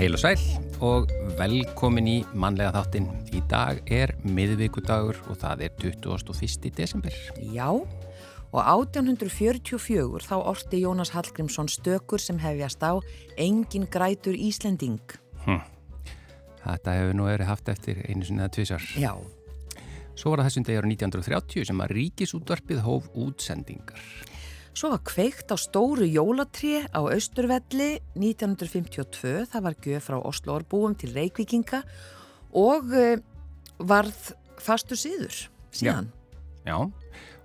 Heil og sæl og velkomin í mannlega þáttin. Í dag er miðvíkudagur og það er 21. desember. Já, og 1844 þá orti Jónas Hallgrímsson stökur sem hefjast á Engin grætur Íslending. Hm. Þetta hefur nú verið haft eftir einu sinni eða tvísar. Já. Svo var það þessum degjara 1930 sem að ríkisútvarpið hóf útsendingar. Svo var kveikt á stóru jólatrí á Austurvelli 1952, það var gjöf frá Osloarbúum til Reykvíkinga og uh, varð fastur síður síðan. Já, já.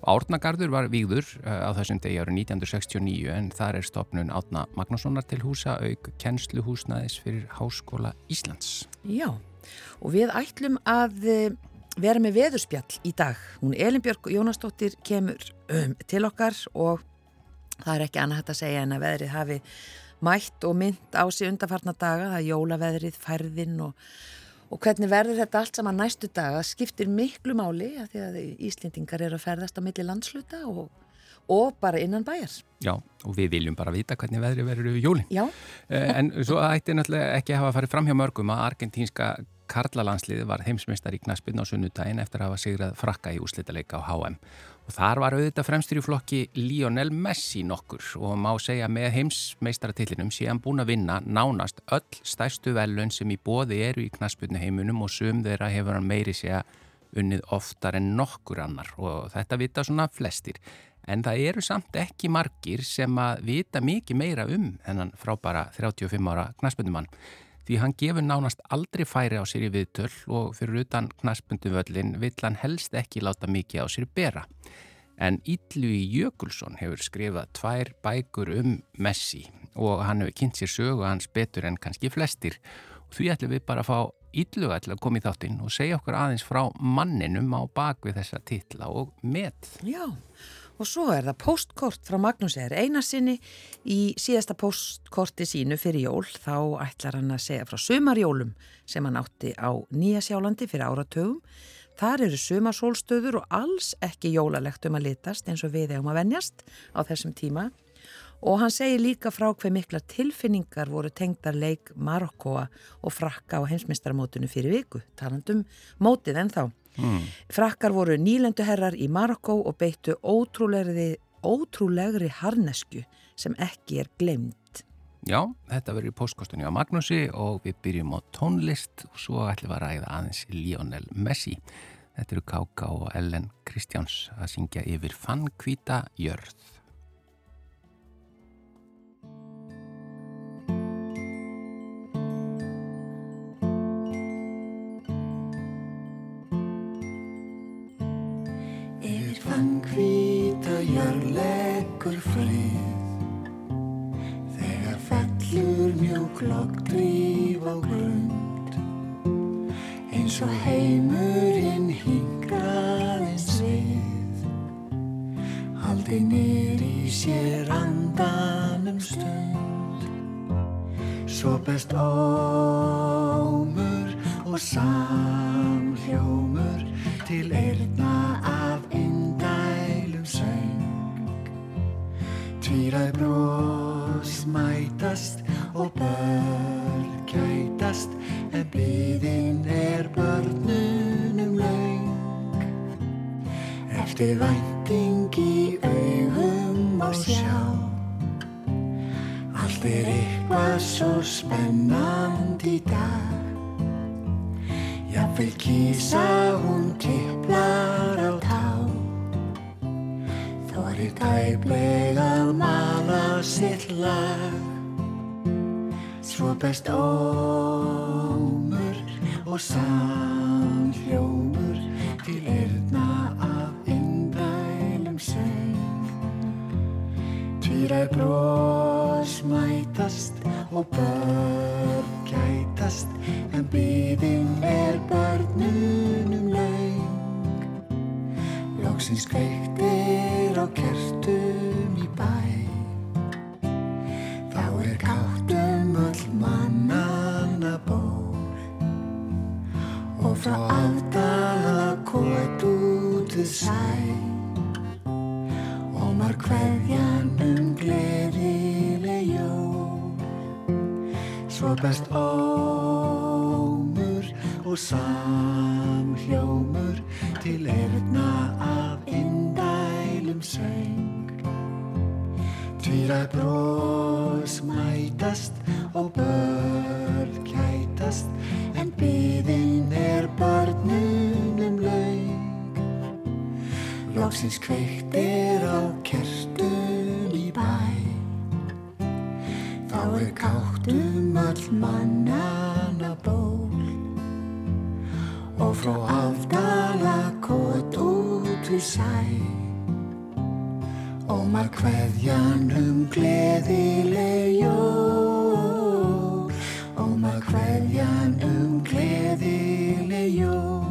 Árnagarður var víður uh, á þessum degi árið 1969 en þar er stopnun Átna Magnússonar til húsa auk kennsluhúsnaðis fyrir Háskóla Íslands. Já, og við ætlum að uh, vera með veðurspjall í dag. Hún Elinbjörg Jónastóttir kemur um, til okkar og það er ekki annað hægt að segja en að veðrið hafi mætt og mynd á sig undarfarna daga, það er jólaveðrið, færðinn og, og hvernig verður þetta allt saman næstu daga skiptir miklu máli að því að Íslendingar eru að ferðast á milli landsluta og, og bara innan bæjar. Já, og við viljum bara vita hvernig veðrið verður við jólinn. Já. en svo ætti náttúrulega ekki að hafa farið fram hjá mörgum að argentínska Karlalandsliði var heimsmeistar í knaspinn á sunnudaginn eftir að hafa sigrað frakka í úslítaleika á HM og þar var auðvitað fremstur í flokki Lionel Messi nokkur. Og má segja með heimsmeistaratillinum sé hann búin að vinna nánast öll stærstu velun sem í bóði eru í knaspinnu heiminum og sum þeirra hefur hann meiri segja unnið oftar en nokkur annar. Og þetta vita svona flestir. En það eru samt ekki margir sem að vita mikið meira um þennan frábara 35 ára knaspinnumann því hann gefur nánast aldrei færi á sér í viðtöl og fyrir utan knaspunduvöllin vill hann helst ekki láta mikið á sér bera. En Ítluí Jökulsson hefur skrifað tvær bækur um Messi og hann hefur kynnt sér sögu hans betur en kannski flestir og því ætlum við bara að fá Ítluga til að koma í þáttinn og segja okkur aðeins frá manninum á bakvið þessa titla og með. Já, og svo er það postkort frá Magnús Eður Einarsinni í síðasta postkorti sínu fyrir jól þá ætlar hann að segja frá sumarjólum sem hann átti á Nýjasjálandi fyrir áratögum þar eru sumarsólstöður og alls ekki jólalegt um að litast eins og við hefum að venjast á þessum tíma. Og hann segir líka frá hver mikla tilfinningar voru tengdar leik Marokkoa og frakka á heimsmyndstarmótunu fyrir viku talandum mótið en þá Mm. Frakkar voru nýlenduherrar í Marokko og beittu ótrúlegri, ótrúlegri harnesku sem ekki er glemt. Já, þetta verður í postkostunni á Magnúsi og við byrjum á tónlist og svo ætlum við að ræða aðeins Lionel Messi. Þetta eru Káka og Ellen Kristjáns að syngja yfir Fannkvíta jörð. Hann hvita jörleggur frið. Þegar fellur mjög lokkdrýf á grund. Eins og heimurinn hingraðins við. Haldi nýri sér andanum stund. Svo best ómur og samhljómur til eirna af Týrað brós mætast og börn kætast en blíðinn er börnunum laung Eftir vænting í augum og sjá. Allt er eitthvað svo spennand í dag. Jafnvel kísa hún tipplar á Þorir tæplega að mala sitt lag. Svo best ómur og samhljómur Til erna af indælum söng Týrar brós mætast og börn gætast En byðin er börnunum laung Lóksins kveiktir á kertum í bæ. Þá er gáttum öll mannana ból Og frá aðdala kótt út við sæ. Og marg hverjan um glerileg jól. Svo best ómur og samhljómur til erðna söng. Tvíra brós mætast og börn kætast en byðin er börnunum laug. Lóksins kveiktir á kertum í bæ Þá er káttum all mannana ból Og frá afdala kót út við sæ Og maður kveðjan um gleðileg jól. Og maður kveðjan um gleðileg jól.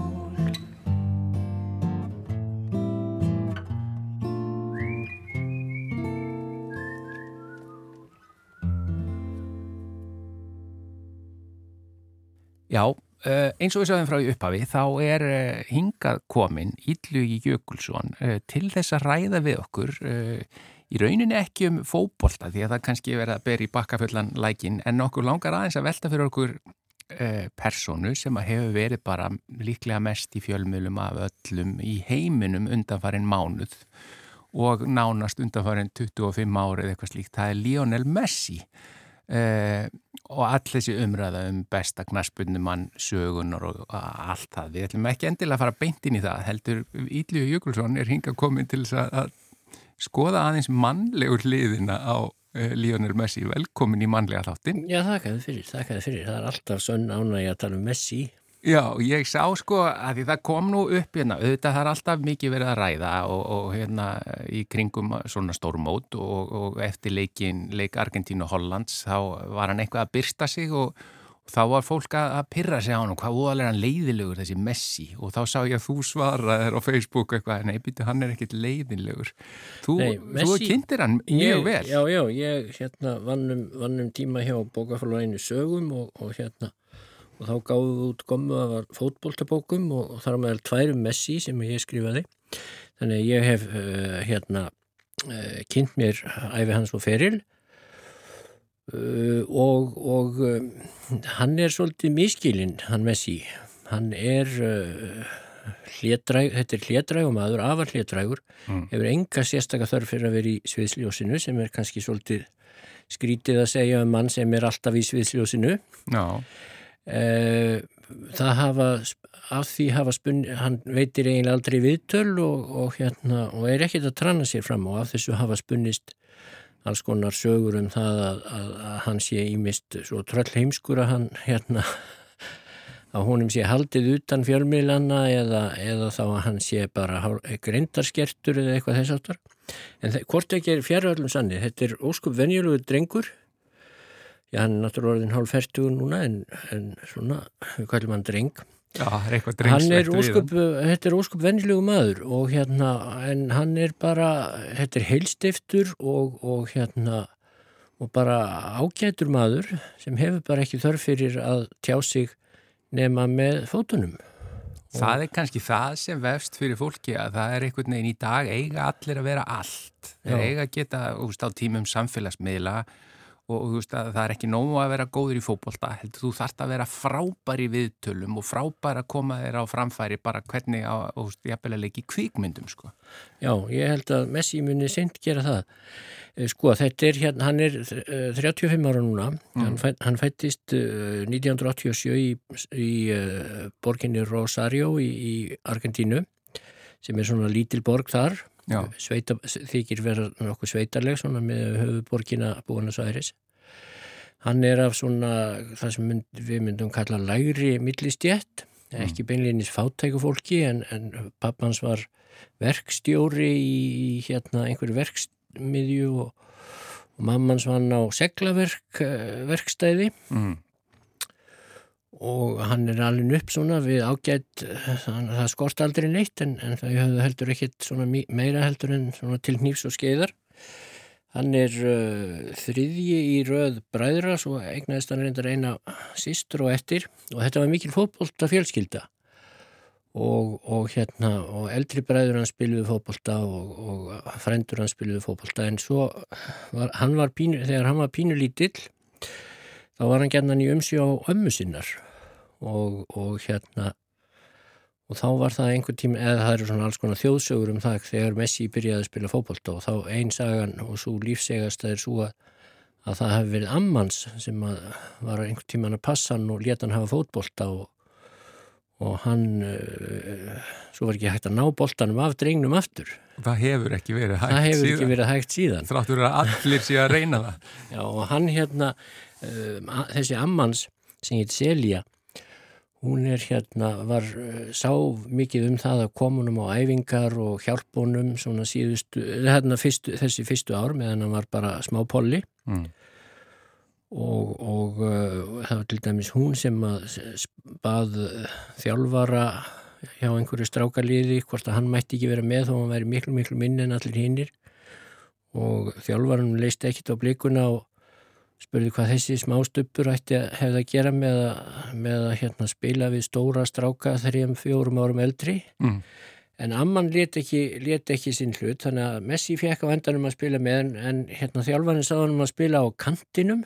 Já, eins og við sagðum frá í upphafi, þá er eh, hingað komin Íllugi Jökulsson eh, til þess að ræða við okkur í rauninni ekki um fókbólta því að það kannski verið að bera í bakkafullan lækin en okkur langar aðeins að velta fyrir okkur personu sem að hefur verið bara líklega mest í fjölmjölum af öllum í heiminum undanfarin mánuð og nánast undanfarin 25 árið eitthvað slíkt, það er Lionel Messi og all þessi umræða um besta knaspunumann sögunar og allt það. Við ætlum ekki endilega að fara beint inn í það heldur Ílju Jökulsson er hinga komin til að, skoða aðeins mannlegur hliðina á uh, Lionel Messi. Velkomin í mannlega þáttin Já, þakkaði fyrir, þakkaði fyrir. Það er alltaf sönn ánægi að tala um Messi Já, ég sá sko að því það kom nú upp hérna, auðvitað það er alltaf mikið verið að ræða og, og hérna í kringum svona stórmót og, og eftir leikin, leik Argentínu og Hollands þá var hann eitthvað að byrsta sig og, og þá var fólk að, pyrra sig á hann og hvað óalega hann leiðilegur þessi Messi og þá sá ég að þú svaraðir á Facebook eitthvað, nei, byrju, hann er ekkit leiðilegur. Þú, nei, Messi, þú kynntir hann mjög ég, vel. Já, já, ég hérna vannum, vannum tíma hjá bókafélaginu sögum og hérna og þá gáðum við út gommu af fótbóltabókum og, þar meðal tværum Messi sem ég skrifaði. Þannig að ég hef uh, hérna uh, kynnt mér æfi hans og feril. Uh, og, og hann er svolítið miskilinn hann Messi. Hann er hlétræg, þetta er hlétrægum aður, afar hlétrægur mm. hefur enga sérstakar þörf fyrir að vera í sviðsljósinu sem er kannski svolítið skrítið að segja um mann sem er alltaf í sviðsljósinu. Já það hafa af því hafa spunni, hann veitir eiginlega aldrei viðtöl og, og hérna og er ekkert að tranna sér fram og af þessu hafa spunnist alls konar sögur um það að, að, að hann sé ímist svo tröll heimskur að hann hérna að honum sé haldið utan fjölmiðlanna eða, eða þá að hann sé bara greindarskertur eða eitthvað þess aftar en hvort ekki er fjárhaldum sannir, þetta er óskup venjulegur drengur Já, hann er náttúrulega orðin hálf færtugur núna en, en svona, við kallum hann dreng. Já, það er eitthvað drengslegt við hann. Þetta er óskup vennilegu maður og hérna, en hann er bara, þetta er heilstiftur og, og hérna, og bara ágætur maður sem hefur bara ekki þörf fyrir að tjá sig nema með fótunum. Það er kannski það sem vefst fyrir fólki að það er einhvern veginn í dag eiga allir að vera allt. Þeir eiga að geta úst á tímum samfélagsmiðla og, og veist, það er ekki nógu að vera góður í fókbólta heldur þú þarfst að vera frábær í viðtölum og frábær að koma þér á framfæri bara hvernig á, og jafnvel að leiki kvíkmyndum sko. Já, ég held að Messi muni sent gera það eh, sko þetta er hérna, hann er 35 eh, ára núna mm. hann, fæ, hann fættist 1987 í, í uh, borginni Rosario í, í Argentínu sem er svona lítil borg þar Sveita, þykir vera nokkuð sveitarleg svona með höfuborgina Búinans Æris hann er af svona það sem mynd, við myndum kalla lægri millistjett, mm. ekki beinleginis fátæku fólki en, en pappans var verkstjóri í hérna einhverju verksmiðju og, og mammans var á seglaverk verkstæði. Mm og hann er alveg upp svona við ágætt, það skort aldrei neitt en, en það höfðu heldur ekkit meira heldur en til nýfs og skeiðar. Hann er uh, þriðji í röð bræðra svo eignaðist hann reyndar eina sístur og eftir. Og þetta var mikil fótbolta fjölskylda og, og hérna og eldri bræður hann spiluði fótbolta og, og frendur hann spiluði fótbolta. En svo var hann var pínu, þegar hann var pínu lítill þá var hann gerðan í umsjá á ömmu sinnar og, og hérna og þá var það einhver tíma, eða það eru svona alls konar þjóðsögur um það þegar Messi byrjaði að spila fókbólta og þá einsagan og svo lífsegast er svo að, að það hefði verið ammans sem var einhver tíma að passa hann og leta hann hafa fókbólta og, og hann uh, svo var ekki hægt að ná bóltanum af drengnum aftur. Það hefur ekki verið hægt síðan. Það hefur síðan. ekki verið hægt síðan. Þráttur að allir sé að reyna það. Já og hann hérna, þessi ammans sem heit Selja Hún er hérna, var, eh, sá mikið um það að komunum á æfingar og hjálpunum svona síðustu, hérna fyrstu, þessi fyrstu ár meðan hann var bara smá polli mm. og, og uh, það var til dæmis hún sem að bað þjálfara hjá einhverju strákaliði hvort að hann mætti ekki vera með þó hann væri miklu miklu minni en allir hinnir og þjálfaran leist ekkit á blikuna og spurði hvað þessi smástöppur ætti að hefða að gera með að, með að hérna, spila við stóra stráka þrjum fjórum árum eldri. Mm. en Amman let ekki, let ekki sinn hlut þannig að Messi fekk á endanum að spila með en, en hérna, þjálfarnir sáðum að spila á kantinum.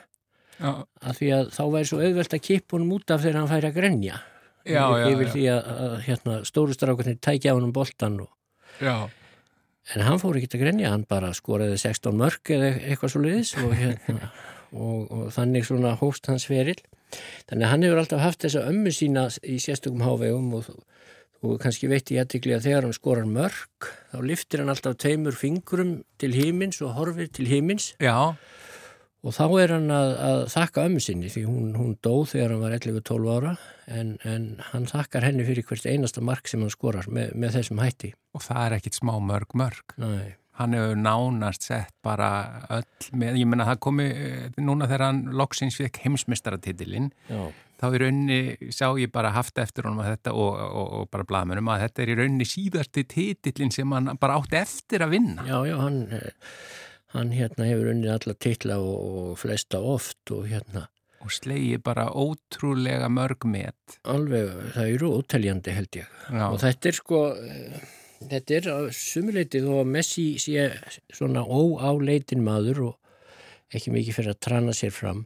Já. að því að þá væri svo auðvelt að kipa honum út af þegar hann færi að grenja. Já, já, yfir því að, að hérna, stóru strákarnir tækja honum boltan og en hann fór ekki að grenja, hann bara skoraði 16 mörg eða eitthvað svo leiðis og hérna og, og þannig svona hóst hans feril þannig að hann hefur alltaf haft þessa ömmu sína í sérstökum hávegum og þú kannski veit ég aðtikli að þegar hann skorar mörg þá liftir hann alltaf teimur fingurum til hímins og horfir til hímins Já. Og þá er hann að, að þakka ömmu sinni því hún, hún dóð þegar hann var 11-12 ára en, en hann þakkar henni fyrir hvert einasta mark sem hann skorar með, með þessum hætti. Og það er ekkit smá mörg mörg Nei hann hefur nánast sett bara öll með, ég menna það komi eh, núna þegar hann loksins fekk heimsmyndstaratittilinn þá í raunni sá ég bara haft eftir honum að þetta og, og, og bara blaðmennum að þetta er í raunni síðasti titillin sem hann bara átti eftir að vinna. Já, já, hann, hann hérna hefur unnið alla titla og, og flesta oft og hérna. Og slegi bara ótrúlega mörg með Alveg, það eru óteljandi held ég. Já. og þetta er sko þetta er sumuleitið og Messi sé svona óáleitin maður og ekki mikið fyrir að trana sér fram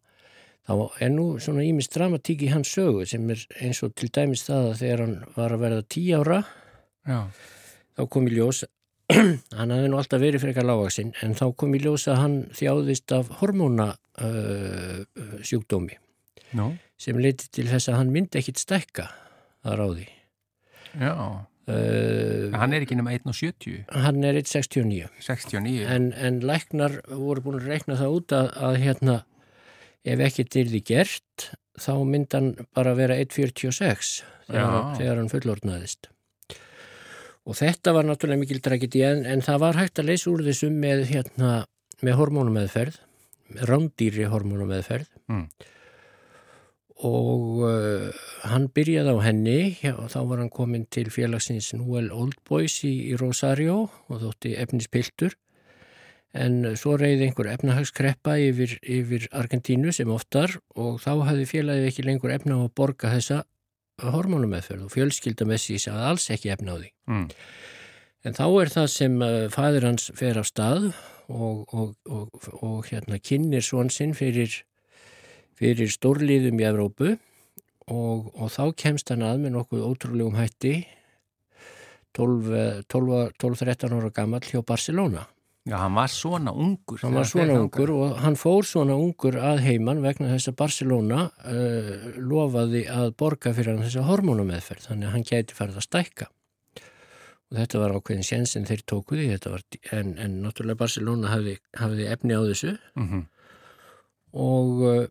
þá er nú svona ímist dramatík í hans sögu sem er eins og til dæmis það að þegar hann var að verða tí ára Já. þá kom í ljós hann hafði nú alltaf verið fyrir eitthvað lágaksinn en þá kom í ljós að hann þjáðist af hormónasjúkdómi uh, sem leiti til þess að hann myndi ekkit stekka að ráði. Já Uh, hann er ekki nema 1,70 hann er 1,69 69 en, en læknar voru búin að reikna það út að, að hérna ef ekki því gert þá mynd hann bara vera 1,46 þegar, þegar hann fullordnaðist og þetta var náttúrulega mikil tragedi en, en það var hægt að leysa úr þessum með hérna með hormónumeðferð rándýri hormónumeðferð. Mm og uh, hann byrjaði á henni. Og þá var hann komin til félagsins Noel Old Boys í, í Rosario og þótti efnispiltur. En svo reyði einhver efnahagskreppa yfir, yfir Argentínu sem oftar og þá hafði félagið ekki lengur efna á að borga þessa hormonumeðferð og fjölskyldamessi sagði alls ekki efna á því. Mm. en þá er það sem uh, fæður hans fer af stað og, og, og, og hérna kynir svonsinn fyrir fyrir stórliðum í Evrópu og, og þá kemst hann að með nokkuð ótrúlegum hætti 12-13 ára gammal hjá Barcelona. Já, hann var svona ungur. Hann var svona ungur og hann fór svona ungur að heiman vegna þess að Barcelona uh, lofaði að borga fyrir hann þessa hormónumeðferð, þannig að hann gæti farið að stækka. Og þetta var ákveðin sénsinn þeir tókuði, var, en, en náttúrulega Barcelona hafði, hafði efni á þessu mm -hmm. og uh,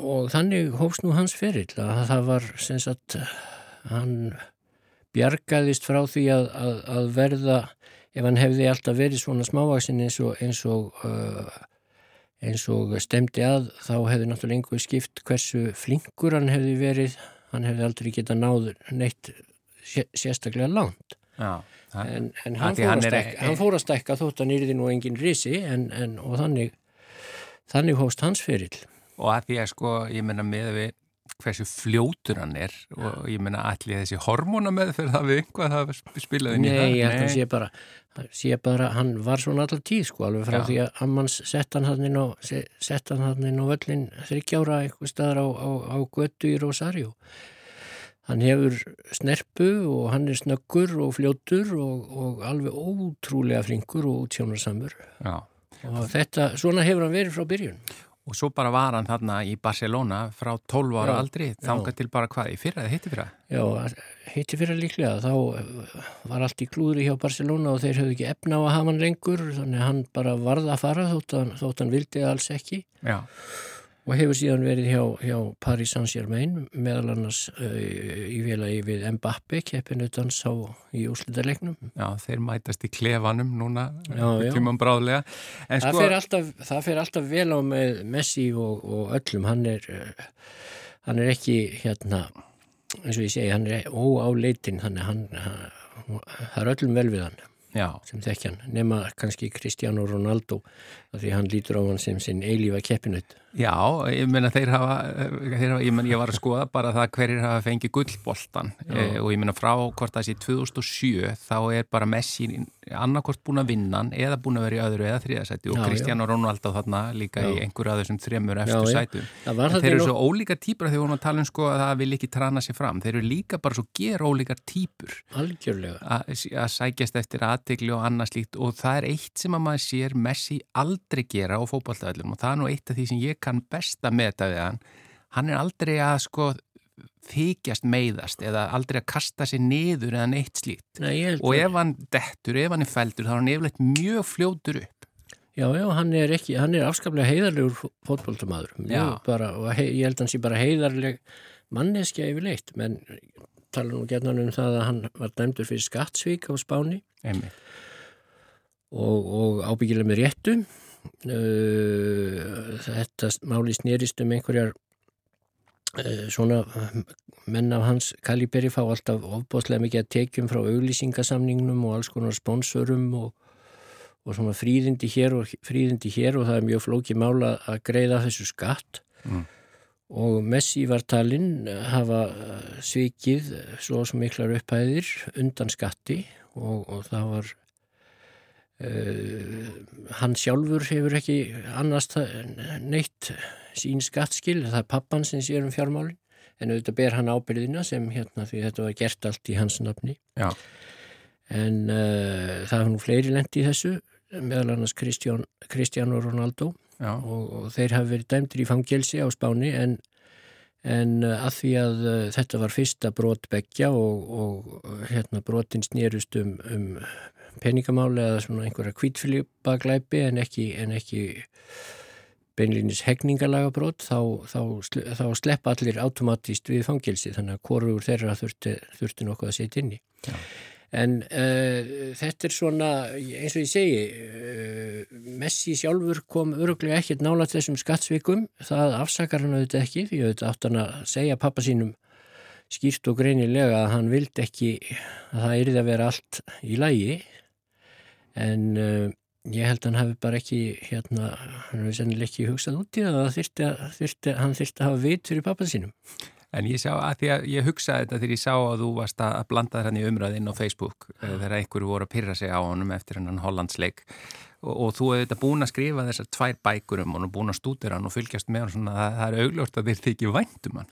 og þannig hófst nú hans ferill að það var sem sagt hann bjargaðist frá því að, að, að verða ef hann hefði alltaf verið svona smávaksin eins og eins og, uh, eins og stemdi að þá hefði náttúrulega einhver skipt hversu flinkur hann hefði verið. Hann hefði aldrei getað náður neitt sérstaklega langt. Já, en, en hann, fór hann, stekka, hann fór að stekka þótt hann yrði nú engin risi en, en, og þannig þannig hófst hans ferill og að því að sko, ég menna með við hversu fljótur hann er og ég menna allir þessi hormóna með fyrir það við einhvað það spilaði Nei, ég held að sé bara, sé bara hann var svona alltaf tíð sko alveg frá Já. því að Ammans sett hann hann inn á sett hann hann inn á völlin þryggjára eitthvað staðar á, á, á götu í Rosario. Hann hefur snerpu og hann er snöggur og fljótur og, og alveg ótrúlega flinkur og útsjónarsamur. Og þetta, svona hefur hann verið frá byrjun Og svo bara var hann þarna í Barcelona frá 12 ára já, aldri, þanga til bara hvað, í fyrra eða hitti fyrra? Já, hitti fyrra líklega, þá eh, var allt í klúðri hjá Barcelona og þeir höfðu ekki efna á að hafa hann lengur, þannig hann bara varða að fara þótt hann, þótt hann vildi alls ekki. Já og hefur síðan verið hjá, hjá Paris Saint-Germain meðal annars uh, í velagi við Mbappe keppinutans á í úslítarleiknum Já, þeir mætast í klefanum núna tíman bráðlega. Það, sko... fer alltaf, það fer alltaf vel á með Messi og, og öllum. Hann er, uh, hann er ekki hérna, eins og ég segi hann er óáleitin hann, hann, það er öllum vel við hann Já. sem þekkjan, nema kannski Cristiano Ronaldo því hann lítur á hann sem sinn eilífa keppinut Já, ég meina þeir hafa, þeir hafa ég, meina, ég var að skoða bara það hverjir hafa fengið gullboltan e, og ég meina frá hvort það sé 2007 þá er bara Messi annarkort búin að vinna eða búin að vera í öðru eða þriðasæti og Cristiano Ronaldo þarna líka já. í einhverju af þessum þremur eftir sætum. Þeir eru svo ólíka týpur þegar við vorum að tala um sko að það vil ekki trana sér fram. Þeir eru líka bara svo ger ólíka týpur að sækjast eftir aðtegli og annað slíkt. Og það er eitt sem að maður sér Messi aldrei gera á fókbaltafellum og það er nú eitt af því sem ég kann best að meta við hann. Hann er aldrei að sko þykjast meiðast eða aldrei að kasta sér niður eða neitt slíkt. Nei, og ef hann dettur, ef hann er feldur þá er hann yfirleitt mjög fljótur upp. Já, já, hann er ekki, hann er afskaplega heiðarlegur fótbóltamaður og hei, ég held að hann sé bara heiðarleg manneskja yfirleitt menn tala nú gerðan um það að hann var dæmdur fyrir skattsvík á spáni. Einmitt. og, og ábyggilega með réttum þetta máli snýrist um einhverjar uh, svona menn af hans kaliberi fá alltaf ofbóðslega mikið að tekjum frá auglýsingasamningnum og alls konar sponsorum og, og svona fríðindi hér og fríðindi hér og það er mjög flókið mála að greiða þessu skatt mm. og Messi var talinn hafa svikið svo sem miklar upphæðir undan skatti og, og það var hann sjálfur hefur ekki annars neitt sín skattskil, það er pappan sem sér um fjármálin, en auðvitað ber hann ábyrðina sem hérna því þetta var gert allt í hans nafni. Já. en uh, það er nú fleiri lendi í þessu meðal annars Kristján, Kristján Ronaldo. Og, og þeir hafi verið dæmdir í fangelsi á spáni en, en uh, að því að þetta var fyrsta brotbeggja og, og hérna brotin snýrust um, um peningamáli eða svona einhverja kvítfylgjabaglæpi en ekki, en ekki beinlinis hegningalagabrót þá, þá, þá slepp allir automatíst við fangilsi þannig að hvorur þeirra þurfti, þurfti nokkuð að setja inn í. Já. En uh, þetta er svona, eins og ég segi, uh, Messi sjálfur kom öruglega ekkert nála þessum skattsvikum, það afsakar hann auðvitað ekki, því auðvitað átt hann að segja pappa sínum skýrt og greinilega að hann vildi ekki að það erið að vera allt í lægi en uh, ég held að hann hafi bara ekki hérna, hann hefði sennileg ekki hugsað út í það að þyrti, þyrti, hann þyrti að hafa vit fyrir pappað sínum. En ég sá að því að ég hugsaði þetta þegar ég sá að þú varst að blanda hann í umræðin á Facebook ja. Eh, þegar einhverju voru að pyrra sig á honum eftir hann Hollandsleik. Og, og þú hefði þetta búin að skrifa þessar tvær bækur um hann og búin að stúdira hann og fylgjast með hann svona að það er augljóst að þér þykir væntum hann.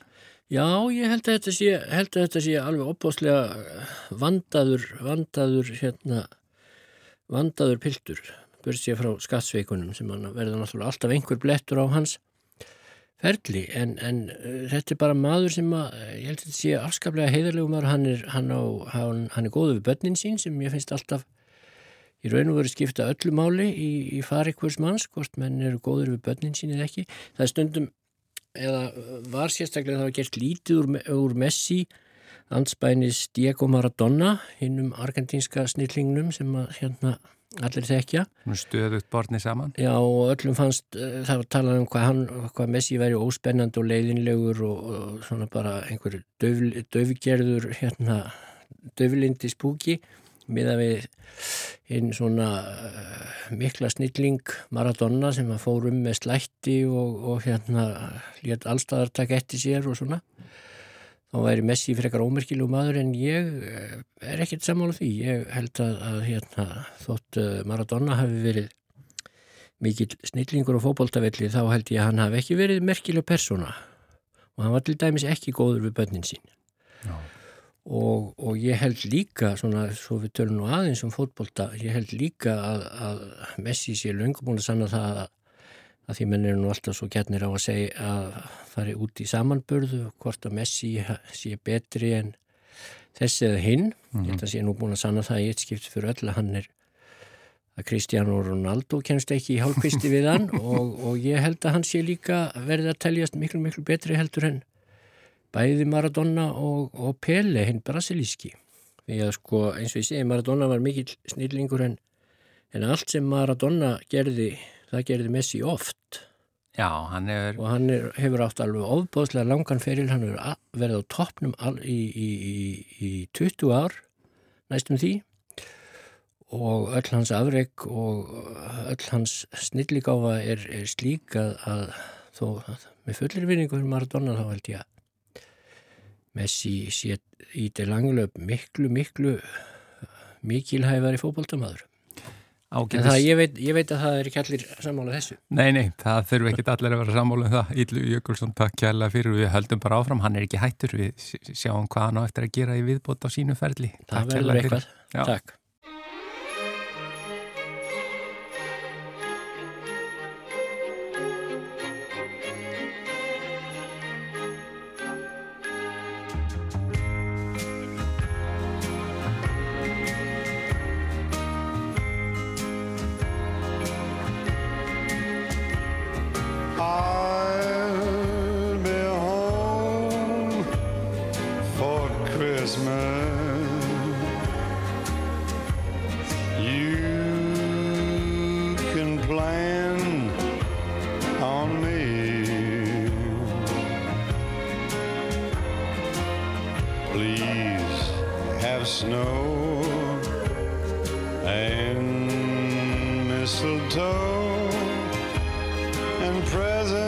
Já, ég held að þetta sé, að þetta sé alveg opbáslega vandaður, vandaður hérna vandaður piltur börst sér frá skattsveikunum sem verður náttúrulega alltaf einhver blettur á hans ferli en, en uh, þetta er bara maður sem að, ég held að þetta sé afskaplega heiðarlegu maður, hann er, hann á, hann, hann er góðu við börnin sín sem ég finnst alltaf í raun og veru skipta öllu máli í, í fari hvers manns, hvort menn eru góður við börnin sín eða ekki. Það er stundum, eða var sérstaklega það var gert lítið úr, úr Messi anspænis Diego Maradona hinnum argentínska snillingnum sem að hérna allir þekkja. Stöðugt borðni saman. Já og öllum fannst uh, það var talað um hvað, hann, hvað Messi væri óspennand og leiðinlegur og, og svona bara einhver döfgerður hérna döflindi spúki miða við einn svona uh, mikla snilling Maradona sem að fórum með slætti og, og hérna létt allstaðartak eftir sér og svona þá væri Messi frekar ómerkilegu maður en ég eh, er ekkert sammála því. Ég held að, að hérna, þótt eh, Maradona hafi verið mikill snillingur og fókbóltavelli þá held ég að hann hafi ekki verið merkileg persóna og hann var til dæmis ekki góður við börnin sín. Og, og ég held líka, svona, svo við tölum nú aðeins um fótbolta, ég held líka að, að Messi sé löngum búin að sanna það að að því menn eru nú alltaf svo gætnir á að segja að fari út í samanburðu hvort að Messi sé betri en þessi eða hinn mm -hmm. að sé nú búin að sanna það í eitt skipt fyrir öll að hann er að Cristiano Ronaldo kennst ekki í hálfkvisti við hann og, og ég held að hann sé líka verið að teljast miklu miklu betri heldur en bæði Maradona og, og Pele hinn brasilíski því að sko eins og ég segi Maradona var mikill snillingur en, en allt sem Maradona gerði það gerði Messi oft. Já, hann hefur og hann er, hefur átt alveg ofbóðslega langan feril, hann hefur verið á toppnum í, í, í, í 20 ár næstum því. Og öll hans afreg og öll hans snilligáfa er, er slík að, að þó að með fullir vinningu fyrir Maradona þá held ég að Messi sé í til langlöf miklu, miklu mikilhæfari fókbóltamaður Ágætis. En það, ég veit, ég veit að það er ekki allir sammála þessu. Nei, nei, það þurfu ekki allir að vera sammála um það. Íllu Jökulsson, takk kærlega fyrir. Við höldum bara áfram, hann er ekki hættur. Við sjáum hvað hann á eftir að gera í viðbót á sínu ferli. Það verður eitthvað. Takk. Christmas. You can plan on me. Please have snow and mistletoe and presents.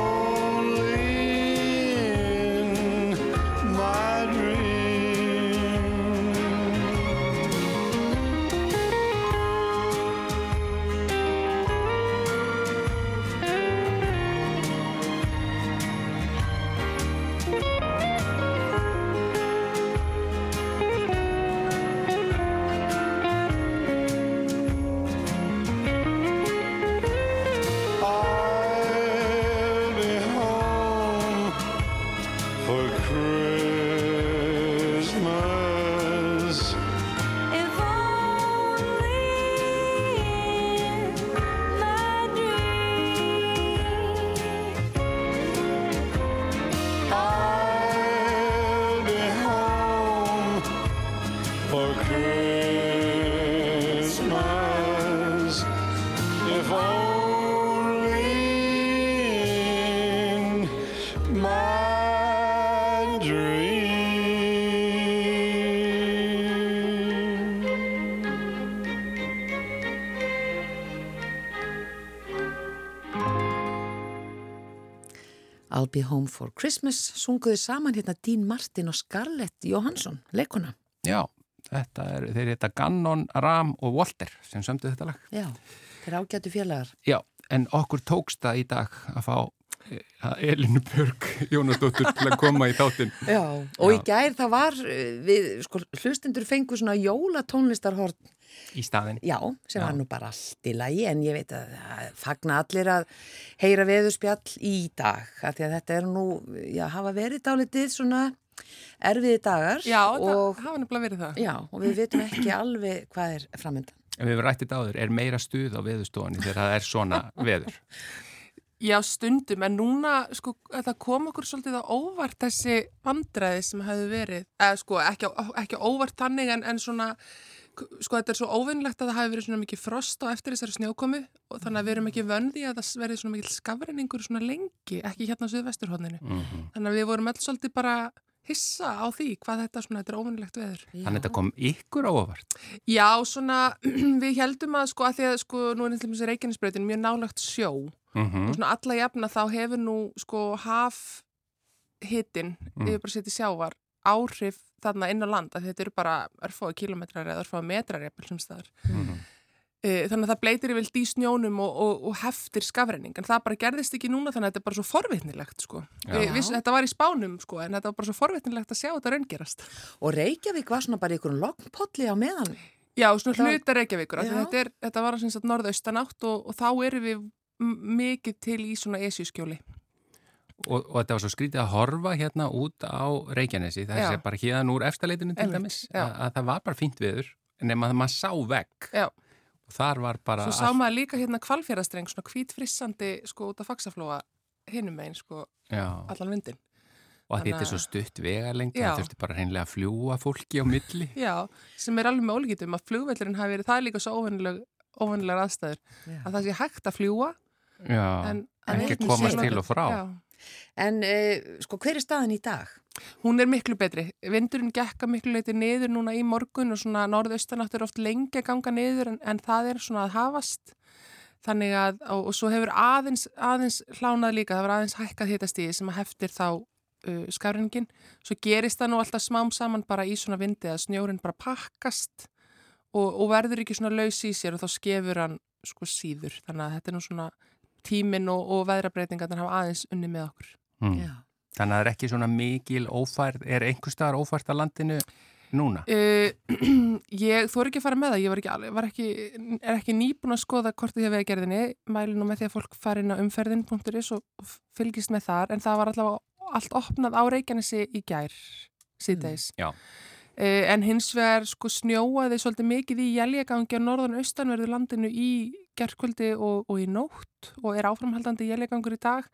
Oh. Be home for Christmas sunguði saman hérna Dean Martin og Scarlett Johansson, leikuna. Já, þetta er, þeir heita Gannon, Ram og Walter sem sömdu þetta lag. Já, þeir ágætu félagar. Já, en okkur tókst það í dag að fá eh, Elinu Björg Jónasdóttur til að koma í þáttinn. Já, og Já. í gær það var, eh, við, sko, hlustendur fengu svona jólatónlistarhort í staðin. Já, sem Já. var nú bara allt í lagi en ég veit að það fagna allir að heyra veðurspjall í dag af því að þetta er nú, já, hafa verið dálítið svona erfiði dagar Já, það og, hafa nefnilega verið það. já, og við veitum ekki alveg hvað er framöndan. En við hefum rættið áður, er meira stuð á veðustofunni þegar það er svona veður. Já, stundum, en núna, sko, það kom okkur svolítið á óvart þessi vandræði sem hefði verið, eða sko, ekki, ekki óvart þannig, en, en svona, sko, þetta er svo óvinnlegt að það hafi verið svona mikið frost á eftir þessari snjókomu og þannig að við erum ekki vöndi að það verið svona mikið skafrenningur svona lengi, ekki hérna á Suðvesturhóðninu. Mm Þannig að við vorum öll svolítið bara hissa á því hvað þetta svona, þetta er óvinnlegt veður. Þannig að þetta kom ykkur óvart. Já, svona, við heldum að, sko, að því að, sko, nú er eitthvað Reykjanesbreytin mjög nálagt sjó Mm og svona alla jafna þá hefur nú sko haf hittin Mm. yfir bara setið sjávar áhrif þarna inn á land að þetta eru bara örfáðu kilometrar eða örfáðu metrar eppil sem staðar. Mhm. E, þannig að það bleitir yfir í snjónum og, og, og heftir skafrenning en það bara gerðist ekki núna þannig að þetta er bara svo forvitnilegt sko. Við, þetta var í spánum sko en þetta var bara svo forvitnilegt að sjá þetta raungerast. Og Reykjavík var svona bara í einhverjum lognpolli á meðan. Já, svona Það- hluta Reykjavíkur af því Já. þetta, er, þetta var sem sagt norðaustanátt og, og þá erum við mikið til í svona esjuskjóli. Og, og þetta var svo skrítið að horfa hérna út á Reykjanesi, það er bara hérna úr efstaleitinu til dæmis, að, að það var bara fínt viður, nema að maður sá vegg. Já. Og þar var bara Svo sá maður líka hérna kvalfjarastreng, svona hvítfrissandi sko út af faksaflóa hinum megin sko Já, allan vindin. og að þetta er svo stutt vegalengd, Já. það þurfti bara hreinlega að fljúa fólki á milli. Já, sem er alveg með ólíkitum að flugvellurinn hafi verið, það er líka svo óvennilegar aðstæður, Já. að það sé hægt að fljúa Já, en, ekki einnig komast til og frá. Já. En uh, sko, hver er staðan í dag? Hún er miklu betri. Vindurinn gekka miklu leiti niður núna í morgun og svona norðaustanátt er oft lengi að ganga niður en, en það er svona að hafast. Þannig að, og, og svo hefur aðeins, aðeins hlánað líka, það var aðeins hækkað hitastíði sem að heftir þá uh, skafringin. Svo gerist það nú alltaf smám saman bara í svona vindi að snjórin bara pakkast og, og verður ekki svona laus í sér og þá skefur hann sko síður. Þannig að þetta er nú svona tíminn og, og veðrabreitingar þannig að hafa aðeins unni með okkur. Mm. Þannig að það er ekki svona mikil ófærð, er einhver staðar ófært að landinu núna? Uh, ég þóri ekki að fara með það, ég var ekki, alveg- var ekki, er ekki nýbúin að skoða hvort ég hef gerðinni, mæli nú með því að fólk fari inn á umferðin.is og fylgist með þar, en það var allavega allt opnað á Reykjanesi í gær síðdeis. já. Uh, en hins vegar sko snjóaði svolítið mikið í jæljagangi á norðan austanverðu landinu í gerðkvöldi og, og í nótt og er áframhaldandi jæljagangur í dag.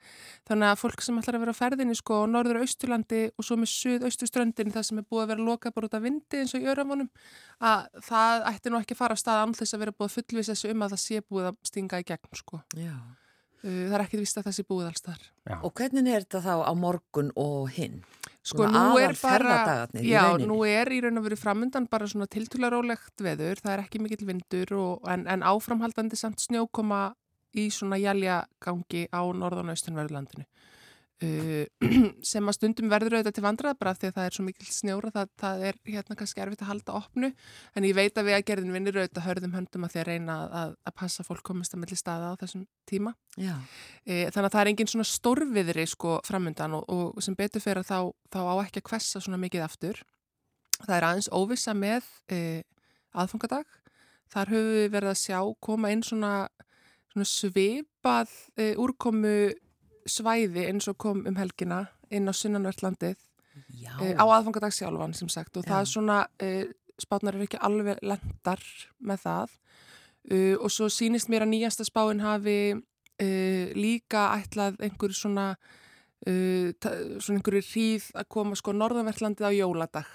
Þannig að fólk sem ætlar að vera á ferðinni sko á norður austurlandi og svo með suðaustuströndin það sem er búið að vera lokað bara út af vindi eins og í örafonum að það ætti nú ekki að fara á stað án þess að vera búið að fullvisa þessu um að það sé búið að stinga í gegn sko. Já. Uh, það er ekkit vist að það sé búið alls þar. Og hvernig er þetta þá á morgun og hinn? Sko nú er bara, já, nú er í raun og veru framundan bara svona tiltularólegt veður, það er ekki mikill vindur og, en, en áframhaldandi samt snjókoma í svona jæljagangi á norðan og austanverðurlandinu. Uh, sem að stundum verður auðvitað til vandrað bara því að það er svo mikil snjóra það, það er hérna kannski erfitt að halda opnu en ég veit að við að gerðin vinnir auðvitað hörðum höndum að því að reyna að, að passa fólk komist að milli staða á þessum tíma. E, þannig að það er engin svona stórviðri sko framundan og, og sem betur fyrir þá, þá á ekki að kvessa svona mikið aftur. Það er aðeins óvissa með e, aðfangadag. Þar höfum við verið að sjá koma inn svona, svona svipað e, úrkomu svæði eins og kom um helgina inn á sunnanvertlandið Já. e, á aðfangadag sjálfan sem sagt og Já. það er svona, e, spátnar er ekki alveg lendar með það uh, og svo sýnist mér að nýjasta spáin hafi líka ætlað einhver svona svona einhverju hríð að koma sko norðanvertlandið á jóladag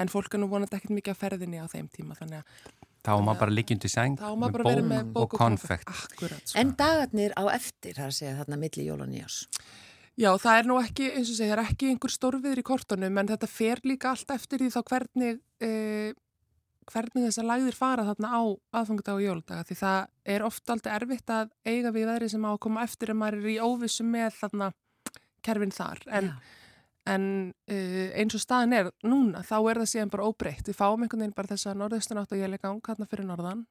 en fólk er nú vonandi ekkert mikið að ferðinni á þeim tíma þannig að Þá má bara liggjandi sæng þá á maður bara verið með bók og konfekt. Akkurat, sko. En dagarnir á eftir, það er að segja þarna milli jól og nýjás. Já, það er nú ekki, eins og segja, það er ekki einhver stórviður í kortunum, en þetta fer líka allt eftir því þá hvernig, eh, hvernig þessar lægðir fara þarna á aðfangadag og jóladag, því það er oft aldrei erfitt að eiga við veðri sem á að koma eftir en maður er í óvissu með þarna kerfin þar en, Já. En uh, eins og staðin er núna þá er það síðan bara óbreytt við fáum einhvern veginn bara þessa norðaustanátt og ég leik gang hérna fyrir norðan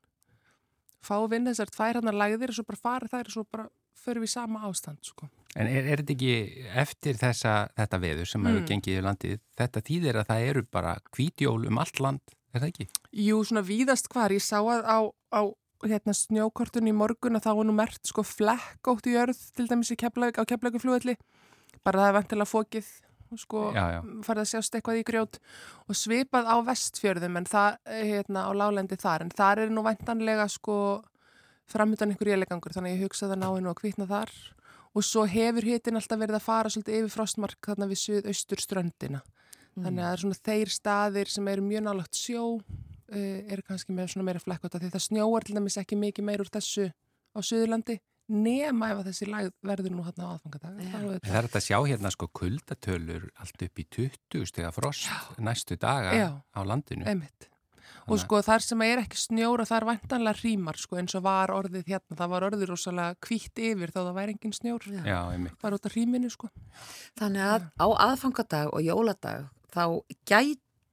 fáum við þessar tvær hann lægðir og svo bara farið þær og svo bara förum við í sama ástand sko. En er, er þetta ekki eftir þessa, þetta veður sem hefur Mm. gengið í landið, þetta þýðir að það eru bara hvítjól um allt land, er það ekki? Jú, svona víðast hvar, ég sá að á, á hérna, snjókortun í morgun að þá var nú mert sko flekkótt í jörð til dæmis í Keflavík, á Keflavíkuflugvelli bara það er vantilega fókið sko, Já, já. farið að sjást eitthvað í grjót og svipað á vestfjörðum en það, eh, hérna, á lálendi þar. En þar er nú vantanlega sko framöndan einhver élegangur þannig að ég hugsa að það nái nú að kvítna þar. Og svo hefur hitin alltaf verið að fara svolítið yfir frostmark þarna við suðaustur ströndina. Þannig að það er svona þeir staðir sem eru mjög nálagt sjó uh, eru kannski með svona meira flekkvota því það snjóar til dæmis ekki mikið meir úr þessu á Suðurlandi nema ef að þessi lag verður nú hérna á aðfangadag Já. Það er Það þetta að sjá hérna sko kuldatölur allt upp í 20 stega frost næstu daga Já. á landinu. Einmitt. Og að- sko þar sem er ekki snjóra það er vantanlega rímar sko eins og var orðið hérna, það var orðið rosalega kvítt yfir þó það væri engin snjór, Já. Já, einmitt. bara út af ríminu sko. Þannig að á aðfangadag og jóladag þá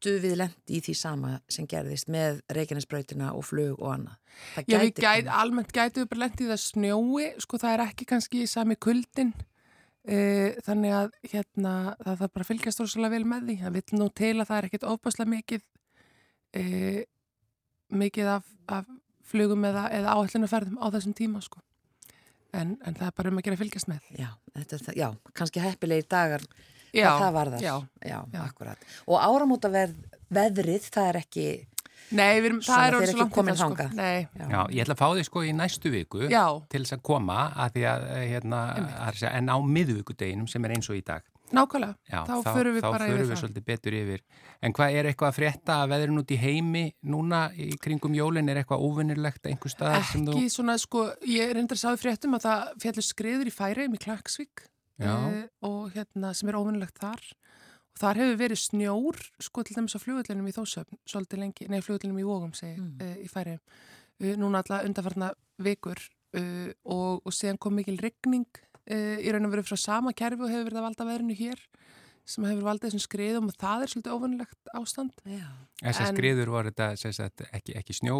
gætu við lendi í því sama sem gerðist með Reykjanesbrautina og flug og annað. Já, við gæti gæt, almennt gætu við bara lendið í það snjói, sko það er ekki kannski sami kuldin, e, þannig að hérna það þarf bara að fylgjast rosalega vel með því. Það vil nú til að það er ekkit ofbáslega mikið, e, mikið af, af flugum eða, eða áallunaferðum á þessum tíma, sko. En, en það er bara um að gera fylgjast með. Já, þetta já, kannski heppilegir dagar Já, það varðar. já, já, já. akkurat. Og áramóta veðrið, það er ekki, Nei, við erum, það er þeir orðið ekki svo langt í komin það, sko. já, Já, ég ætla að fá þig sko í næstu viku já, til þess að koma að því að eh, hérna, að segja, en á miðvíkudeginum sem er eins og í dag. nákvæmlega. Já, Þá förum við þá bara förum yfir við það. svolítið betur yfir. En hvað er eitthvað að frétta að veðrun út í heimi núna í kringum jólin? Er eitthvað óvinnilegt einhver staðar sem þú... Ekki svona, sko, ég reyndar að sáði fréttum að það fjallur skriður í færiðum í Klagsvík Eh, og hérna sem er óvinnilegt þar og þar hefur verið snjór sko til dæmis á flugullinum í Þósöfn svolítið lengi, nei flugullinum í Vógum segi, Mm. mm. í færiðum uh, núna alla undarfarna vikur uh, og, og síðan kom mikil rigning uh, í raun og veru frá sama kerfi og hefur verið að valda veðrinu hér sem hefur valdið þessum skriðum og það er svolítið óvinnilegt ástand Þessar skriður voru þetta sem sagt, ekki, ekki snjó...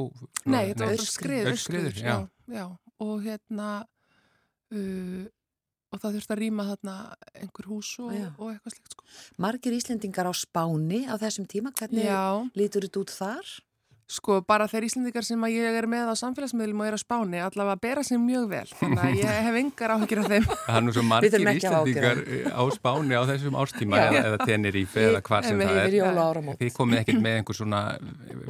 Nei, þetta var bara aurskriður. skrið, Aurskriður, aurskriður, já. já. Og hérna, uh, og það þurfti að rýma þarna einhver hús og, og eitthvað slikt, sko. margir Íslendingar á Spáni á þessum tíma, hvernig Já, lítur þetta út þar? sko, bara þeir Íslendingar sem að ég er með á samfélagsmiðlum og er á Spáni, allavega bera sig mjög vel, þannig að ég hef engar áhyggjur af þeim. Það er nú svo margir Íslandingar á Spáni á þessum árstíma Já. eða, Tenerife eða hvar sem það er. Þið komið ekkert með einhver svona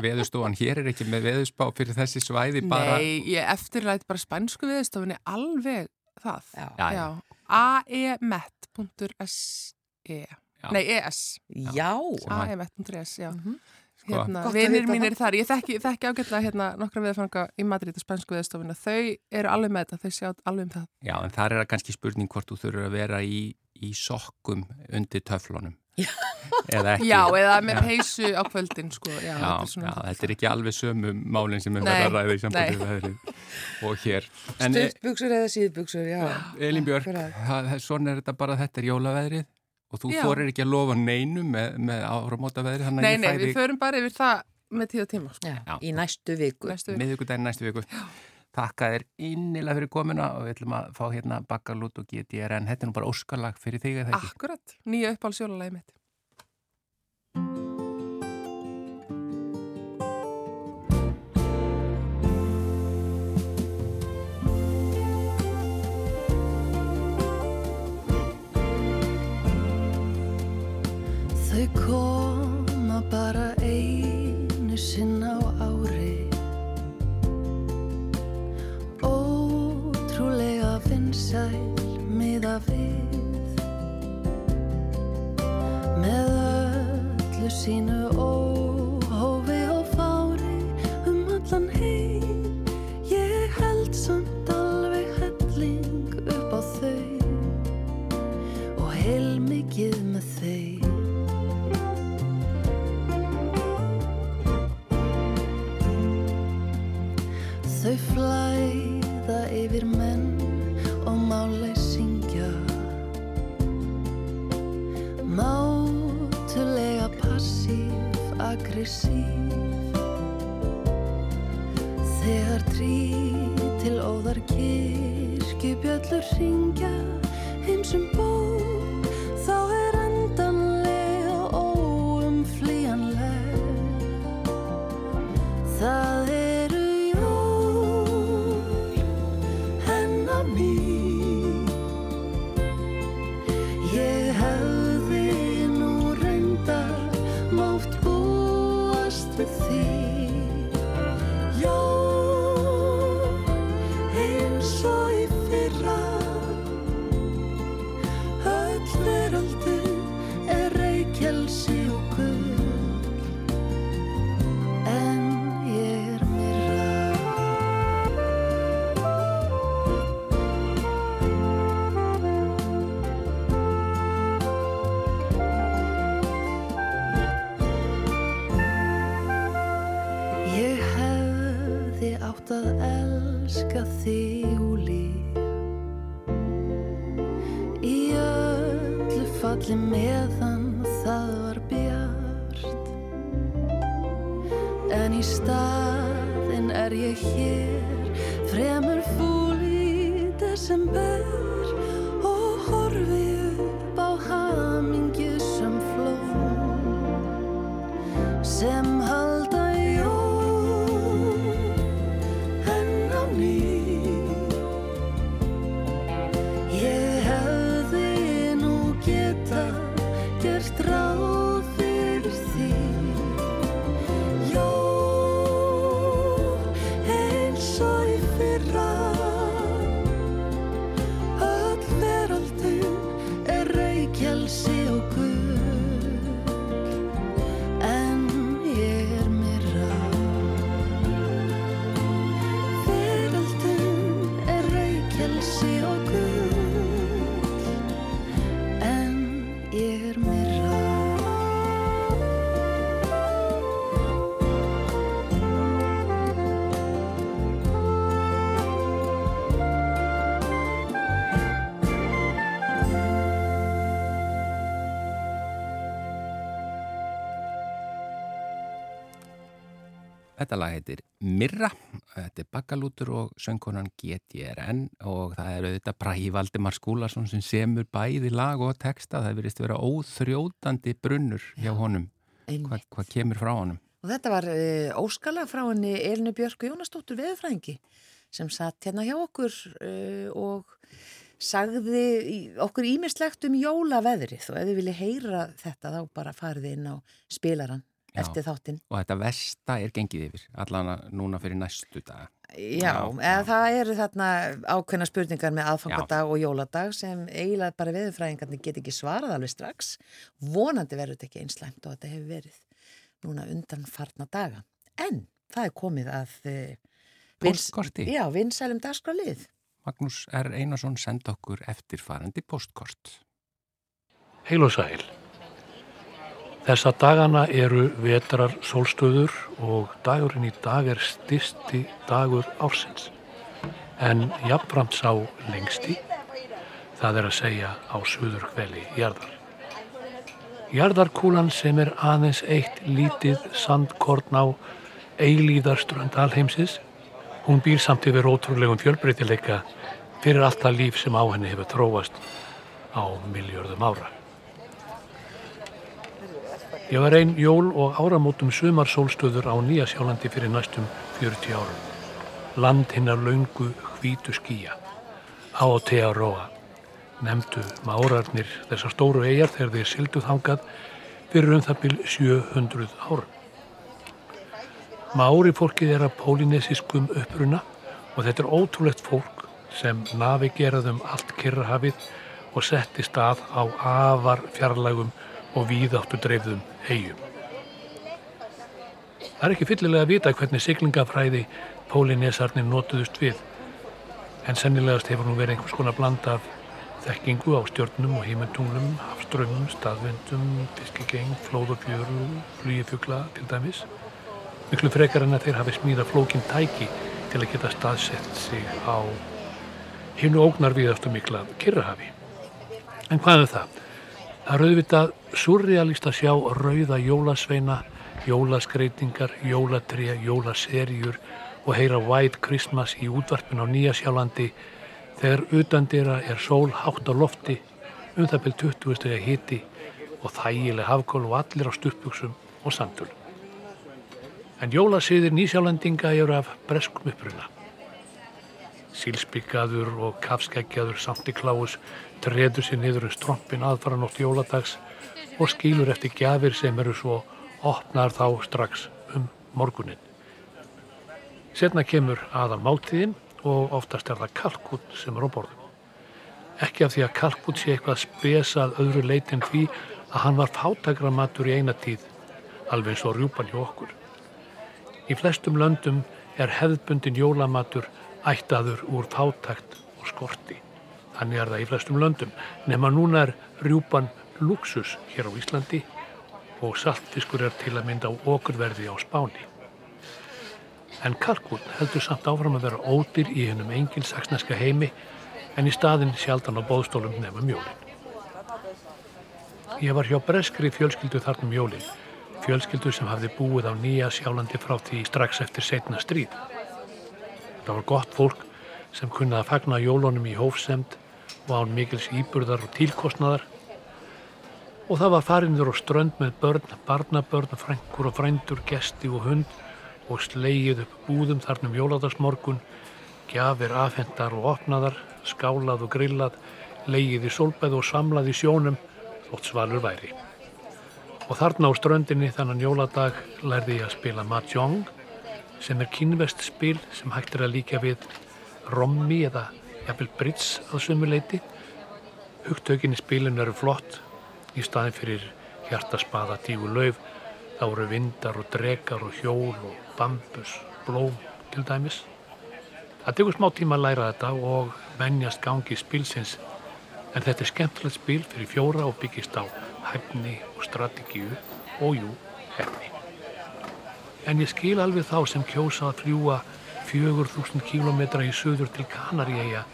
veðustofan, hér er ekki með veðusspá fyrir þessi svæði bara... Nei, ég eftirlæti bara spænsku viðstofinni alveg það. Já. Já, aemet.se. Nei, es. Já, aemet.es, já. Mhm. Sko. hérna, vinir vita mínir þar, ég þekki, þekki ágætlega hérna nokkra viðfanga í Madrid og spænsku viðstofuna, þau eru alveg með þetta, þau sjá alveg um það. Já, en þar er það kannski spurning hvort þú þurfur að vera í, í sokkum undir töflunum. Eða ekki. Já, eða með Já. peysu á kvöldin, sko. Já, Já, þetta er svona já, þetta er ekki alveg sömu málinn sem er Nei, verið að ræða í sambandi og hér. En e- stuttbuxur eða síðbuxur, já. Elín Björk, svona er þetta bara, þetta er jólaveðrið og þú Já. þorir ekki að lofa neinu með, með áramóta veðrið, þannig Nei, nei, ég við förum bara yfir það með tíð og tíma, sko. já. Já. Í næstu viku. Næstu viku. miðugudaginn næstu viku. Takka þér innilega fyrir komuna og við ætlum að fá hérna Bakkalút og GTRN. Þetta er nú bara óskalag fyrir þig eða ekki? Akkurat, nýja uppáhaldsjólalagi mitt. Þau koma aggressív Þegar trí til óðar kirkjubjöllur ringja heimsum bó átt að elska þig úr líf Í öllu falli meðan Þetta lag heitir Mirra, þetta er Bakalútur og söngkonan GTRN og það er auðvitað Bræði Valdimar Skúlason sem semur bæði lag og texta, það verist vera óþrjótandi brunnur hjá honum, hvað, hvað kemur frá honum. Og þetta var uh, óskala frá henni Elinu Björk Jónasdóttur veðurfræðingi sem satt hérna hjá okkur uh, og sagði okkur ímislegt um jólaveðrið. Og ef þið vilja heyra þetta þá bara farið inn á spilaran Já. eftir þáttinn. Og þetta vesta er gengið yfir, allan núna fyrir næstu daga. Já, Já, eða já. það eru þarna ákveðna spurningar með aðfangadag og jóladag sem eiginlega bara veðurfræðingarnir get ekki svarað alveg strax. Vonandi verður þetta ekki einslæmt og þetta hefur verið núna undan farna daga. En það er komið að uh, Póstkorti. Já, vinsælum dagskrálið. Magnús R. Einarsson senda okkur eftirfarandi postkort. Heil og sæl. Þessa dagana eru vetrar sólstöður og dagurinn í dag er styrsti dagur ársins. En jafnframt sá lengsti, það er að segja á suður hveli jarðar. Jarðarkúlan sem er aðeins eitt lítið sandkorn á eilíðarströnd alheimsins, hún býr samt yfir ótrúlegum fjölbreytileika fyrir allt það líf sem á henni hefur tróast á miljörðum ára. Ég var einn jól og áramótum sumarsólstöður á Nýja sjálandi fyrir næstum 40 árum. Land hinnar laungu hvítu skýja. Aotearoa. Nemndu márarnir þessar stóru eigjar þegar þeir sildu þangað fyrir um það byl 700 árum. Mári fólkið er að pólinesiskum uppruna og þetta er ótrúlegt fólk sem navigeraðum allt kyrrahafið og setti stað á afar fjarlægum og víðáttu dreifðum eigum. Það er ekki fyllilega að vita hvernig siglingafræði pólinesarnir notuðust við, en sennilegast hefur nú verið einhvers konar bland af þekkingu á stjörnum og heimentunglum, hafströmmum, staðvendum, fiskigeng, flóðafjöru, flýjifugla til dæmis. Miklu frekar en að þeir hafi smíða flókin tæki til að geta staðsett sig á hinnu ógnar viðastu mikla kyrrahafi. En hvað er það? Það er auðvitað surrealist að sjá rauða jólasveina jólaskreitingar, jólatrija, jólaserjur og heyra White Christmas í útvarpin á Nýjasjálandi þegar utandira er sól hátt á lofti, um það byrj 20 steg að hiti og þægileg hafkól og allir á stuppuksum og sandul. En jólasýðir Nýsjálandinga eru af breskum uppruna. Sílsbyggaður og kafskeggjaður Santi Kláus treður sér niður um strompin aðfaranótt jóladags og skýlur eftir gjafir sem eru svo opnar þá strax um morgunin. Setna kemur aðal máltíðin og oftast er það kalkút sem er á borðum. Ekki af því að kalkút sé eitthvað spesað öðru leitin því að hann var fátagramatur í eina tíð, alveg eins og rjúpan hjá okkur. Í flestum löndum er hefðbundin jólamatur ættaður úr fátakt og skorti. Þannig er það í flestum löndum, nema núna er rjúpan luxus hér á Íslandi og saltfiskur er til að mynda á okurverði á Spáni. En kalkún heldur samt áfram að vera ódýr í hennum engilsaksneska heimi en í staðin sjaldan á bóðstólum nefnum mjólinn. Ég var hjá breskri fjölskyldu þarnum jólinn, fjölskyldu sem hafði búið á nýja sjálandi frá því strax eftir setna stríð. Það var gott fólk sem kunnaði að fagna jólunum í hófsemd og án mikils íburðar og tílkostnaðar og það var farinður og strönd með börn, barnabörn, frængur og frændur, gesti og hund og slegið upp búðum þarnum jóladagsmorgun, gjafir afhendar og opnaðar, skálað og grillað, leigið í solbæð og samlað í sjónum, þótt svalur væri. Og þarna á ströndinni þannan jóladag lærði ég að spila Mahjong, sem er kynvest spil sem hægt er að líka við rommi eða jafnvel brits að sumuleiti. Hugtökin í spilinu eru flott, í staðin fyrir hjartaspaða dígu lauf þá eru vindar og drekar og hjól og bambus, blóm til dæmis. Það tekur smá tíma að læra þetta og venjast gangi spilsins en þetta er skemmtilegt spil fyrir fjóra og byggist á hæfni og strategíu og jú, hefni. En ég skil alveg þá sem kjósa að fljúa 4000 kílometra í söður til Kanaríeia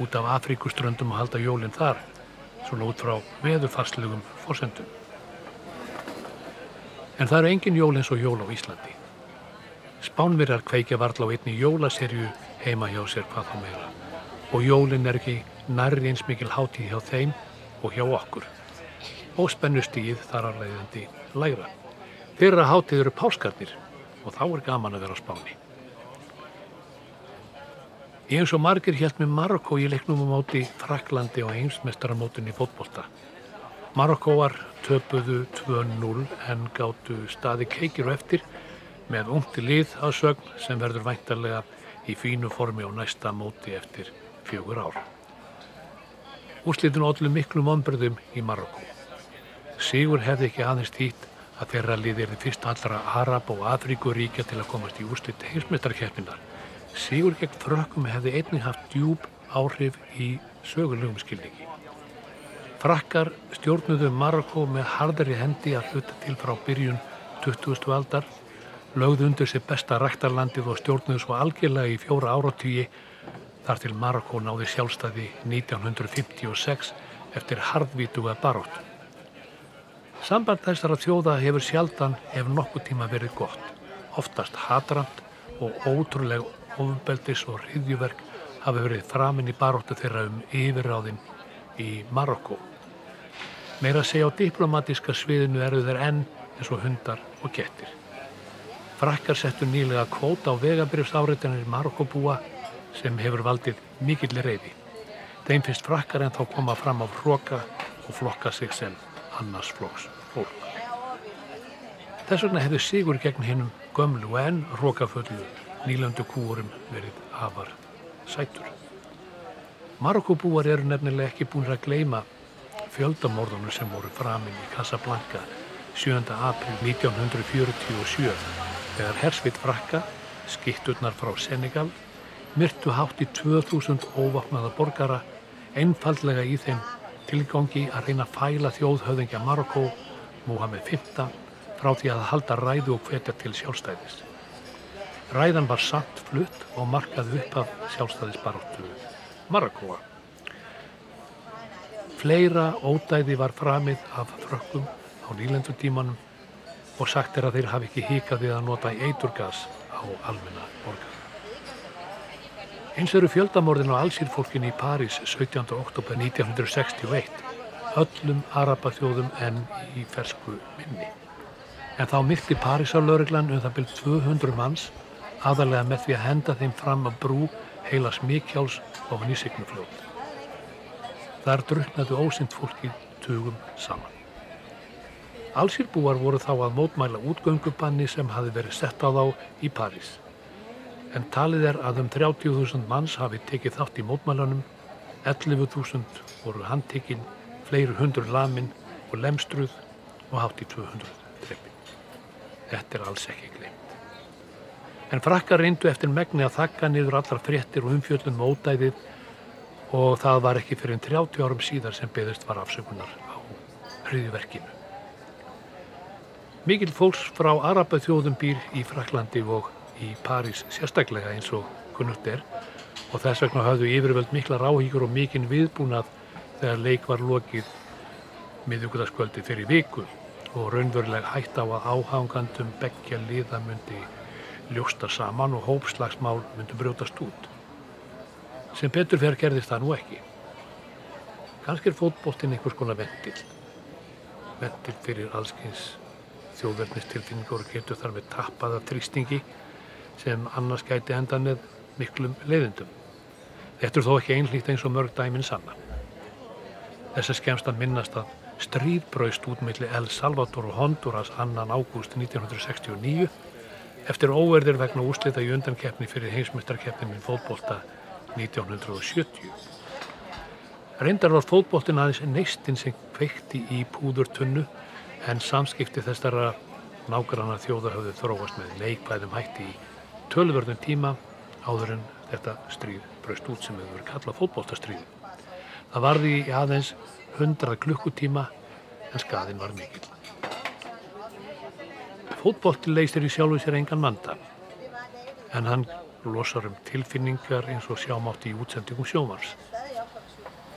út af Afrikuströndum og halda jólinn þar svona út frá veðurfarslegum fórsendum. En það eru engin jól eins og jól á Íslandi. Spánverjar kveikja varla á einni jólaserju heima hjá sér hvað þá meira. Og jólinn er ekki nærri eins mikil hátíð hjá þeim og hjá okkur. Og spennustíð þar að leiðandi læra. Fyrra hátíð eru páskarnir og þá er gaman að vera á Spáni. Ég eins og margir held með Marokko í leiknum á móti Fraklandi og heimsmestaramótin í fótbolta. Marokkoar töpuðu 2-0 en gáttu staði keikir og eftir með ungti lið að sögn sem verður væntarlega í fínu formi á næsta móti eftir fjögur ár. Úslitinu allir miklum ombröðum í Marokko. Sigur hefði ekki aðeins þýtt að þeirra lið er því fyrst allra Arab og Afríkuríkja til að komast í úslit heimsmeistarkeppninar Sigur gegn frökkum hefði einnig haft djúb áhrif í sögulegum skilningi. Frakkar stjórnuðu Marokko með hardari hendi að hluta til frá byrjun 20. aldar, lögðu undir sér besta ræktarlandið og stjórnuðu svo algjörlega í fjóra áratýji þar til Marokko náði sjálfstæði 1956 eftir hardvítuga barótt. Samband þessara þjóða hefur sjaldan ef nokkuð tíma verið gott, oftast hatrand og ótrúlega ofbeldis og hriðjuverk hafi verið framinn í baróttu þeirra um yfirráðin í Marokko. Meira að segja á diplomatíska sviðinu eru þeir enn eins og hundar og gettir. Frakkar settu nýlega kvóta á vegabrifsáriðanir Marokkobúa sem hefur valdið mikill reyði. Þeim finnst frakkar en þá koma fram á hróka og flokka sig sem annars flokks fólk. Þess vegna hefur Sigur gegn hinnum gömlu en hrókaföllu nýlandu kúurum verið afar sætur. Marokkobúar eru nefnilega ekki búin að gleima fjöldamorðunum sem voru framinn í Casablanca 7. april 1947 þegar hersveit frakka, skitturnar frá Senegal, myrtu hátt í 2000 óvapnaða borgara einfallega í þeim tilgangi að reyna að fæla þjóðhauðingja Marokko, Mohamed V, frá því að halda ræðu og hvetja til sjálfstæðis. Ræðan var samt flutt og markaði upp af sjálfstæðisbaróttu Marakóa. Fleira ódæði var framið af frökkum á nýlendutímanum og sagt er að þeir hafi ekki híkað við að nota eiturgas á almenna borgar. Eins eru fjöldamorðin á allsýrfólkin í París 17. oktober 1961, öllum Arabaþjóðum en í fersku minni. En þá myrti Parísarlauriglan um það byrjum 200 manns, aðalega með því að henda þeim fram að brú heila smikjáls ofan í Signufljóð. Þar druknaðu ósynd fólki tugum saman. Allsýrbúar voru þá að mótmæla útgöngubanni sem hafi verið sett á þá í París en talið er að um 30.000 manns hafi tekið þátt í mótmælunum, 11.000 voru handtekinn, fleiri hundur lamin og lemstruð og hátt í 200 dreppin. Þetta er alls ekki glemt. En frakkar reyndu eftir megni að þakka niður allar fréttir og umfjöldun mótæðið og það var ekki fyrir en 30 árum síðar sem beðist var afsökunar á hriðiverkinu. Mikil fólks frá Arabæðþjóðum býr í Fraklandi og í París sérstaklega eins og kunnugt er og þess vegna hafðu yfirvöld mikla ráhíkur og mikinn viðbúnað þegar leik var lokið miðugutaskvöldi fyrir viku og raunverulega hægt á að áhangandum begja liða ljósta saman og hópslagsmál myndi brjótast út. Sem betur fyrir gerðist það nú ekki. Ganski er fótbóltinn einhvers konar vendil. Vendil fyrir allskins þjóðverðnistilfinningur getur þar með tappað af trýstingi sem annars gæti enda með miklum leiðindum. Þetta er þó ekki einlíkt eins og mörg dæminn sanna. Þess að skemst að minnast að stríð braust út melli El Salvador og Honduras annan ágúst 1969 eftir óverðir vegna úslita í undankeppni fyrir heimsmyndarkeppni minn fótbolta 1970. Reyndar var fótboltin aðeins neistinn sem kveikti í púðurtunnu en samskipti þessara nágranna þjóðar hafði þróast með leikvæðum hætti í tölvörðun tíma áður en þetta stríð braust út sem hefur verið kallað fótbóltastríð. Það varði í aðeins 100 klukkutíma en skaðin var mikil. Fótbólti leysir í sjálfu sér engan manda en hann losar um tilfinningar eins og sjámátt í útsendingum sjómars.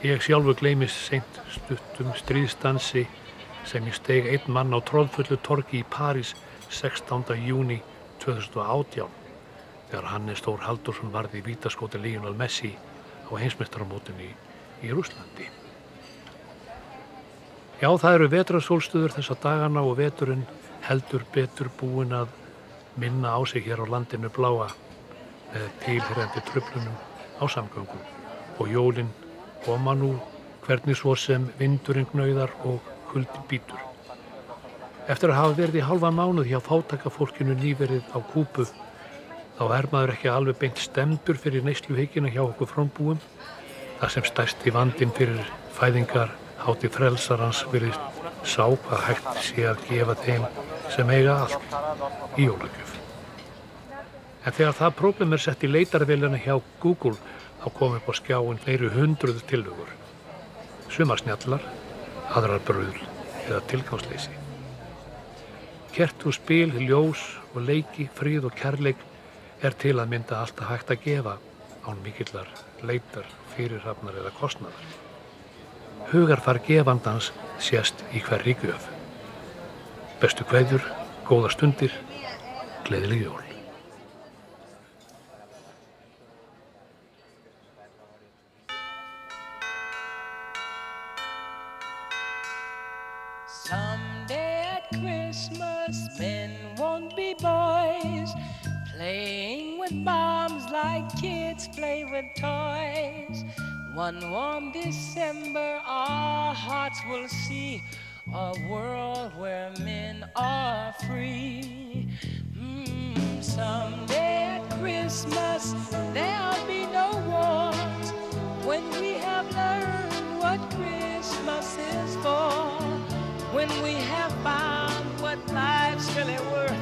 Ég sjálfu gleymis seint stuttum stríðstansi sem ég steg einn mann á tróðfullu torki í París 16. júni 2018 þegar Hannes Þór Haldursson varði í vítaskóti Lionel Messi á heimsmyndstaramótunni í Rúslandi. Já, það eru vetrasólstuður þessa dagana og veturinn heldur betur búin að minna á sig hér á landinu bláa með tilhyrjandi tröflunum á samgöngum og jólinn koma nú hvernig svo sem vindurinn gnauðar og huldi bítur. Eftir að hafa verið í halva mánuð hjá fátakafólkinu nýverið á kúpu þá er maður ekki alveg beint stemdur fyrir neysluhyggina hjá okkur frómbúum. Það sem stærst í vandin fyrir fæðingar háti frelsarans verið sá hvað hægt sé að gefa þeim sem eiga allt í jólagjöf. En þegar það problem er sett í leitarveljana hjá Google þá kom upp á skjáin fleiri hundruð tilvögur. Sumar snjallar, aðrar bröðl eða tilgangsleysi. Kertu spil, ljós og leiki, fríð og kærleik er til að mynda alltaf hægt að gefa án mikillar leitar, fyrirhafnar eða kostnaðar. Hugarfar gefandans sést í hverri gjöf. Bestu kveður, góða stundir, gleðileg jól. Someday at Christmas, men won't be boys, playing with bombs like kids play with toys. One warm December, our hearts will see a world where men are free. Mm, someday at Christmas, there'll be no wars when we have learned what Christmas is for. When we have found what life's really worth,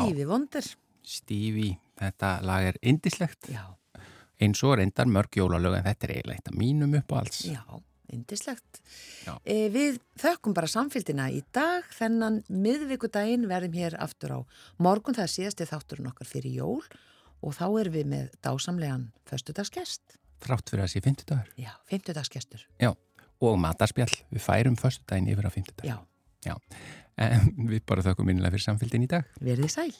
Stífi Wonder. Stevie, þetta lag er indislegt Já, eins og reyndar mörg jólalög en þetta er eiginlega eitt af mínum upp á alls já, indislegt. Já. E, við þökkum bara samfélgina í dag, þennan miðvikudaginn verðum hér aftur á morgun, það er síðasti þátturinn okkar fyrir jól. Og þá erum við með dásamlegan föstudagsgest. þrátt fyrir að sé fimmtudagur. Já, fimmtudagsgestur. Já, og matarspjall, við færum föstudaginn yfir á fimmtudag. Já, Já, en við bara þökkum minnilega fyrir samfélgin í dag verðið sæl.